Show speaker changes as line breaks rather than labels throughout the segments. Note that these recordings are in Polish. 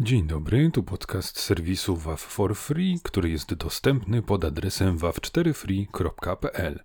Dzień dobry, tu podcast serwisu WAV for Free, który jest dostępny pod adresem wav4free.pl.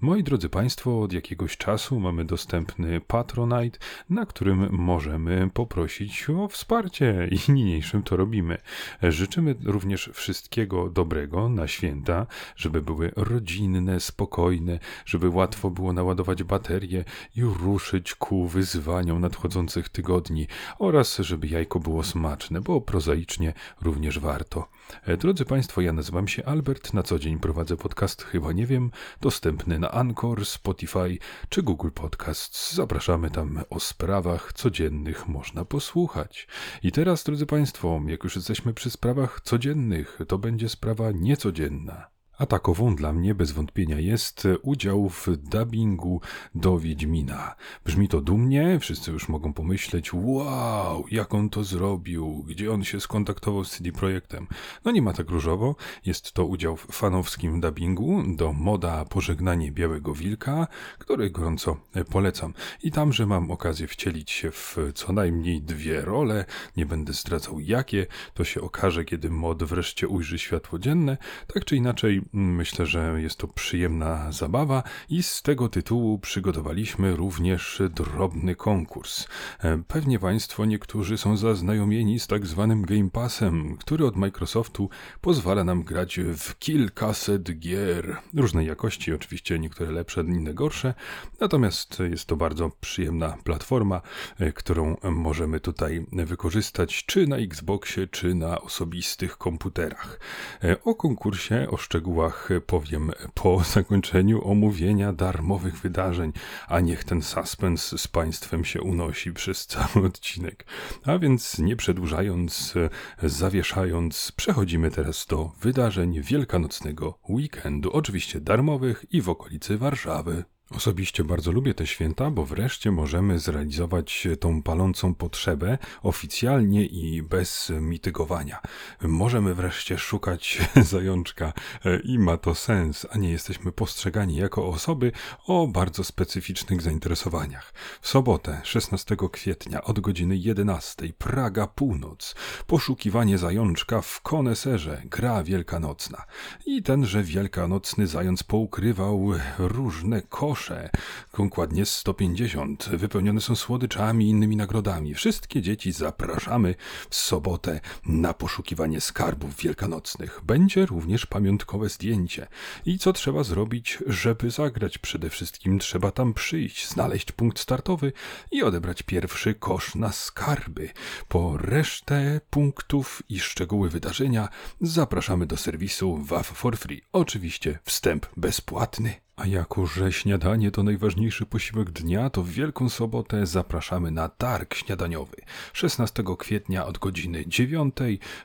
Moi drodzy Państwo, od jakiegoś czasu mamy dostępny Patronite, na którym możemy poprosić o wsparcie i niniejszym to robimy. Życzymy również wszystkiego dobrego na święta, żeby były rodzinne, spokojne, żeby łatwo było naładować baterie i ruszyć ku wyzwaniom nadchodzących tygodni oraz żeby jajko było smaczne bo prozaicznie również warto. E, drodzy Państwo, ja nazywam się Albert, na co dzień prowadzę podcast Chyba Nie Wiem, dostępny na Anchor, Spotify czy Google Podcasts. Zapraszamy tam o sprawach codziennych można posłuchać. I teraz, drodzy Państwo, jak już jesteśmy przy sprawach codziennych, to będzie sprawa niecodzienna. A takową dla mnie bez wątpienia jest udział w dubbingu do Wiedźmina. Brzmi to dumnie, wszyscy już mogą pomyśleć, wow, jak on to zrobił, gdzie on się skontaktował z CD Projektem. No nie ma tak różowo, jest to udział w fanowskim dubbingu do moda Pożegnanie Białego Wilka, który gorąco polecam. I tam, że mam okazję wcielić się w co najmniej dwie role, nie będę zdradzał jakie, to się okaże, kiedy mod wreszcie ujrzy światło dzienne, tak czy inaczej Myślę, że jest to przyjemna zabawa i z tego tytułu przygotowaliśmy również drobny konkurs. E, pewnie Państwo niektórzy są zaznajomieni z tak zwanym Game Passem, który od Microsoftu pozwala nam grać w kilkaset gier. Różnej jakości, oczywiście niektóre lepsze, inne gorsze, natomiast jest to bardzo przyjemna platforma, e, którą możemy tutaj wykorzystać czy na Xboxie, czy na osobistych komputerach. E, o konkursie, o szczegółach szczegółach powiem po zakończeniu omówienia darmowych wydarzeń, a niech ten suspens z Państwem się unosi przez cały odcinek. A więc nie przedłużając, zawieszając, przechodzimy teraz do wydarzeń wielkanocnego weekendu, oczywiście darmowych i w okolicy Warszawy. Osobiście bardzo lubię te święta, bo wreszcie możemy zrealizować tą palącą potrzebę oficjalnie i bez mitygowania. Możemy wreszcie szukać zajączka e, i ma to sens, a nie jesteśmy postrzegani jako osoby o bardzo specyficznych zainteresowaniach. W sobotę, 16 kwietnia od godziny 11 Praga Północ. Poszukiwanie zajączka w koneserze, gra wielkanocna. I tenże wielkanocny zając poukrywał różne kosze kosze, dokładnie 150, wypełnione są słodyczami i innymi nagrodami. Wszystkie dzieci zapraszamy w sobotę na poszukiwanie skarbów wielkanocnych. Będzie również pamiątkowe zdjęcie. I co trzeba zrobić, żeby zagrać? Przede wszystkim trzeba tam przyjść, znaleźć punkt startowy i odebrać pierwszy kosz na skarby. Po resztę punktów i szczegóły wydarzenia zapraszamy do serwisu WAF for Free. Oczywiście wstęp bezpłatny. A jako, że śniadanie to najważniejszy posiłek dnia, to w Wielką Sobotę zapraszamy na targ śniadaniowy. 16 kwietnia od godziny 9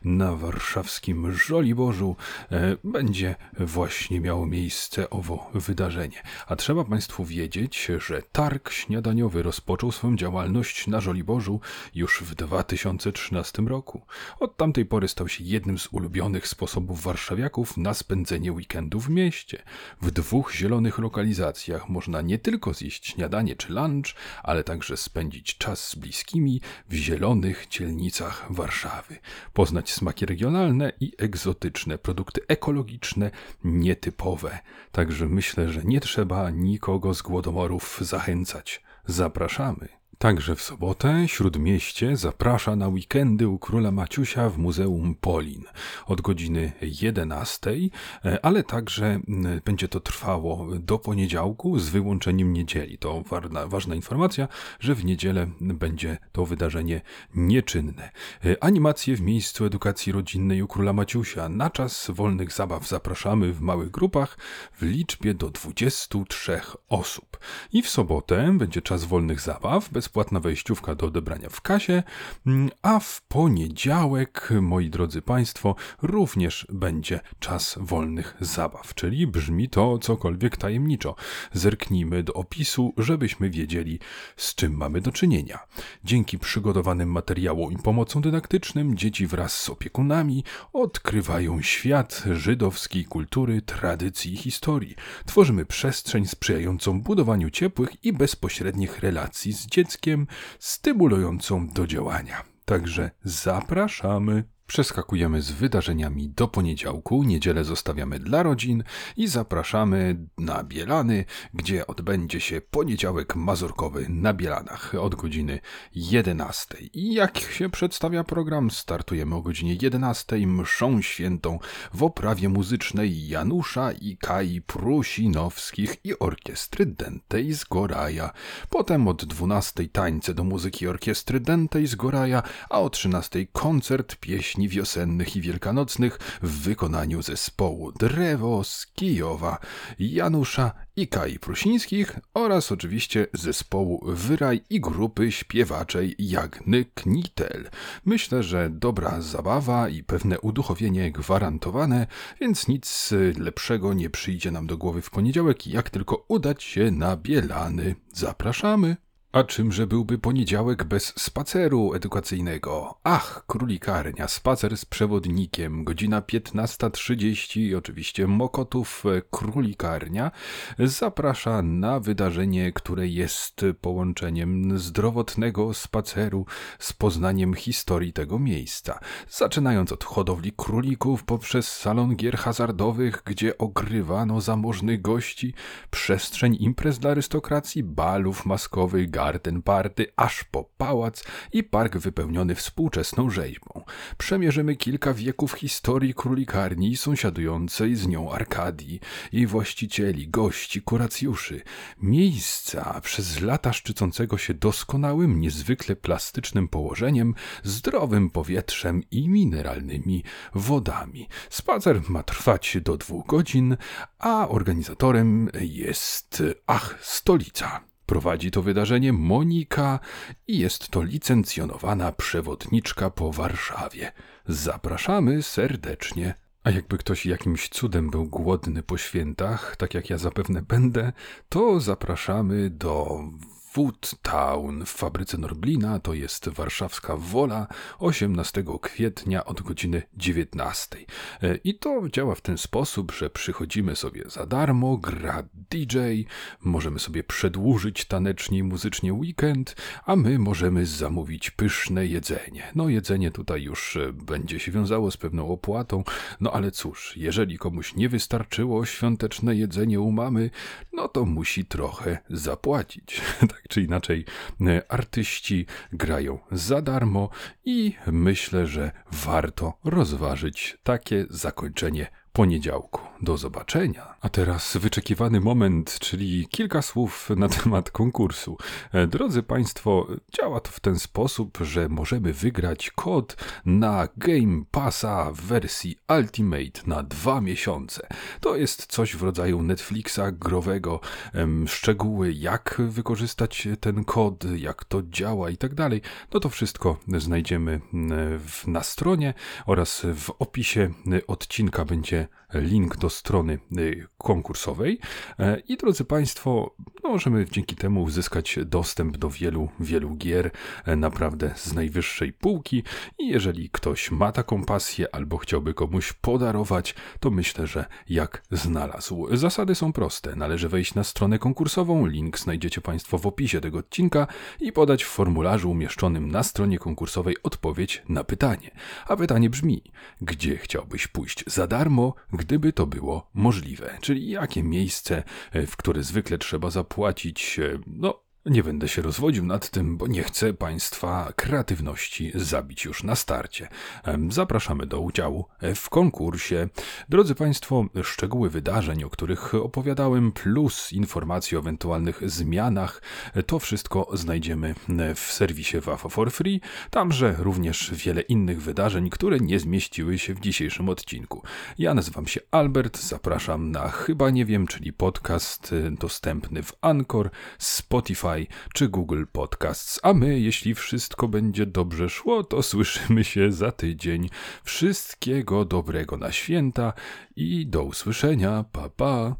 na warszawskim Żoliborzu e, będzie właśnie miało miejsce owo wydarzenie. A trzeba Państwu wiedzieć, że targ śniadaniowy rozpoczął swoją działalność na Żoliborzu już w 2013 roku. Od tamtej pory stał się jednym z ulubionych sposobów warszawiaków na spędzenie weekendu w mieście. W dwóch zielonych lokalizacjach można nie tylko zjeść śniadanie czy lunch, ale także spędzić czas z bliskimi w zielonych dzielnicach Warszawy. Poznać smaki regionalne i egzotyczne, produkty ekologiczne, nietypowe. Także myślę, że nie trzeba nikogo z głodomorów zachęcać. Zapraszamy. Także w sobotę Śródmieście zaprasza na weekendy u króla Maciusia w Muzeum Polin od godziny 11, e, ale także będzie to trwało do poniedziałku z wyłączeniem niedzieli. To ważna, ważna informacja, że w niedzielę będzie to wydarzenie nieczynne. E, animacje w miejscu edukacji rodzinnej u króla Maciusia. Na czas wolnych zabaw zapraszamy w małych grupach w liczbie do 23 osób. I w sobotę będzie czas wolnych zabaw bez bezpłatna wejściówka do odebrania w kasie, mm, a w poniedziałek, moi drodzy Państwo, również będzie czas wolnych zabaw, czyli brzmi to cokolwiek tajemniczo. Zerknijmy do opisu, żebyśmy wiedzieli, z czym mamy do czynienia. Dzięki przygotowanym materiałom i pomocom dydaktycznym dzieci wraz z opiekunami odkrywają świat żydowskiej kultury, tradycji i historii. Tworzymy przestrzeń sprzyjającą budowaniu ciepłych i bezpośrednich relacji z dzieckiem, stymulującą do działania. także zapraszamy. Przeskakujemy z wydarzeniami do poniedziałku, niedzielę zostawiamy dla rodzin i zapraszamy na Bielany, gdzie odbędzie się poniedziałek mazurkowy na Bielanach od godziny 11. I jak się przedstawia program, startujemy o godzinie 11 mszą świętą w oprawie muzycznej Janusza i Kai Prusinowskich i orkiestry Dentej z Goraja. Potem od 12 tańce do muzyki orkiestry Dentej z Goraja, a o 13 koncert pieśni pieśni wiosennych i wielkanocnych w wykonaniu zespołu Drewo z Kijowa, Janusza i Kai Prusińskich oraz oczywiście zespołu Wyraj i grupy śpiewaczej Jagny Knitel. Myślę, że dobra zabawa i pewne uduchowienie gwarantowane, więc nic lepszego nie przyjdzie nam do głowy w poniedziałek, jak tylko udać się na Bielany. Zapraszamy! A czymże byłby poniedziałek bez spaceru edukacyjnego? Ach, królikarnia, spacer z przewodnikiem, godzina 15.30, oczywiście Mokotów Królikarnia zaprasza na wydarzenie, które jest połączeniem zdrowotnego spaceru z poznaniem historii tego miejsca. Zaczynając od hodowli królików poprzez salon gier hazardowych, gdzie ogrywano zamożnych gości, przestrzeń imprez dla arystokracji, balów maskowych, garden party, aż po pałac i park wypełniony współczesną rzeźbą. Przemierzymy kilka wieków historii królikarni i sąsiadującej z nią Arkadii, jej właścicieli, gości, kuracjuszy, miejsca przez lata szczycącego się doskonałym, niezwykle plastycznym położeniem, zdrowym powietrzem i mineralnymi wodami. Spacer ma trwać do dwóch godzin, a organizatorem jest, ach, stolica. Prowadzi to wydarzenie Monika i jest to licencjonowana przewodniczka po Warszawie. Zapraszamy serdecznie. A jakby ktoś jakimś cudem był głodny po świętach, tak jak ja zapewne będę, to zapraszamy do Food Town w fabryce Norblina, to jest warszawska Wola, 18 kwietnia od godziny 19. E, I to działa w ten sposób, że przychodzimy sobie za darmo, gra DJ, możemy sobie przedłużyć tanecznie i muzycznie weekend, a my możemy zamówić pyszne jedzenie. No jedzenie tutaj już e, będzie się wiązało z pewną opłatą, no ale cóż, jeżeli komuś nie wystarczyło świąteczne jedzenie u mamy, no to musi trochę zapłacić. tak czy inaczej e, artyści grają za darmo i myślę, że warto rozważyć takie zakończenie poniedziałku. Do zobaczenia. A teraz wyczekiwany moment, czyli kilka słów na temat konkursu. E, drodzy Państwo, działa to w ten sposób, że możemy wygrać kod na Game Passa w wersji Ultimate na dwa miesiące. To jest coś w rodzaju Netflixa growego. Szczegóły, jak wykorzystać ten kod, jak to działa i tak dalej, no to wszystko znajdziemy na stronie oraz w opisie odcinka będzie link do strony y, konkursowej. E, I drodzy Państwo, no możemy dzięki temu uzyskać dostęp do wielu, wielu gier e, naprawdę z najwyższej półki. I jeżeli ktoś ma taką pasję albo chciałby komuś podarować, to myślę, że jak znalazł. Zasady są proste. Należy wejść na stronę konkursową. Link znajdziecie Państwo w opisie tego odcinka i podać w formularzu umieszczonym na stronie konkursowej odpowiedź na pytanie. A pytanie brzmi: gdzie chciałbyś pójść za darmo, gdyby to było możliwe? Czyli jakie miejsce, e, w które zwykle trzeba zapłacić, e, no nie będę się rozwodził nad tym, bo nie chcę Państwa kreatywności zabić już na starcie. Zapraszamy do udziału w konkursie. Drodzy Państwo, szczegóły wydarzeń, o których opowiadałem, plus informacje o ewentualnych zmianach, to wszystko znajdziemy w serwisie Wafa for Free. Tamże również wiele innych wydarzeń, które nie zmieściły się w dzisiejszym odcinku. Ja nazywam się Albert, zapraszam na Chyba Nie Wiem, czyli podcast dostępny w Anchor, Spotify, Spotify czy Google Podcasts. A my, jeśli wszystko będzie dobrze szło, to słyszymy się za tydzień. Wszystkiego dobrego na święta i do usłyszenia. Pa pa.